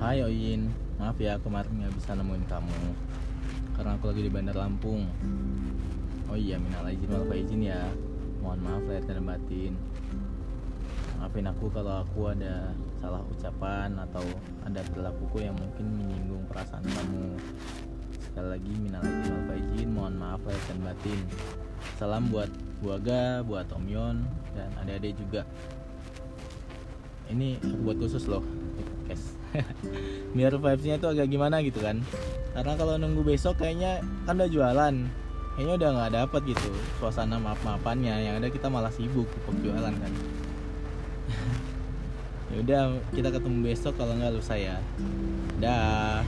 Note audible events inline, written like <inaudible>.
Hai Oyin, maaf ya kemarin nggak bisa nemuin kamu. Karena aku lagi di Bandar Lampung. Oh iya, minal izin wal faizin ya. Mohon maaf lahir dan batin. Maafin aku kalau aku ada salah ucapan Atau ada perilakuku yang mungkin menyinggung perasaan kamu. Sekali lagi minal izin wal faizin Mohon maaf lahir dan batin. Salam buat Bu Aga, buat Om Yon Dan adik-adik juga. Ini buat khusus loh podcast <laughs> biar vibesnya itu agak gimana gitu kan. Karena kalau nunggu besok kayaknya kan udah jualan. Kayaknya udah nggak dapet gitu suasana maaf maafannya yang ada kita malah sibuk untuk jualan kan. <laughs> Ya udah kita ketemu besok kalau nggak lusa ya. Dah